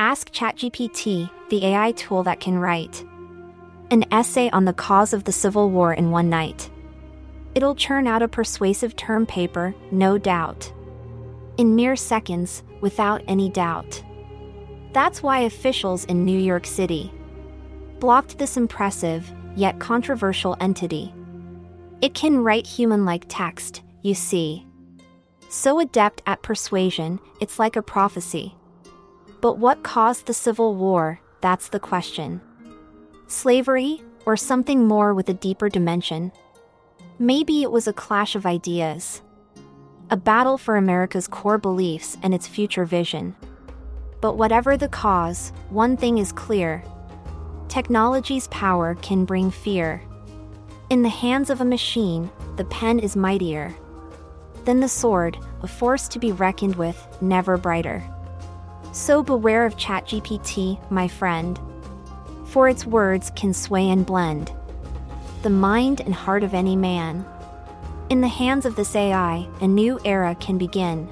Ask ChatGPT, the AI tool that can write an essay on the cause of the Civil War in one night. It'll churn out a persuasive term paper, no doubt. In mere seconds, without any doubt. That's why officials in New York City blocked this impressive, yet controversial entity. It can write human like text, you see. So adept at persuasion, it's like a prophecy. But what caused the Civil War? That's the question. Slavery, or something more with a deeper dimension? Maybe it was a clash of ideas. A battle for America's core beliefs and its future vision. But whatever the cause, one thing is clear technology's power can bring fear. In the hands of a machine, the pen is mightier. Than the sword, a force to be reckoned with, never brighter. So beware of ChatGPT, my friend. For its words can sway and blend the mind and heart of any man. In the hands of this AI, a new era can begin.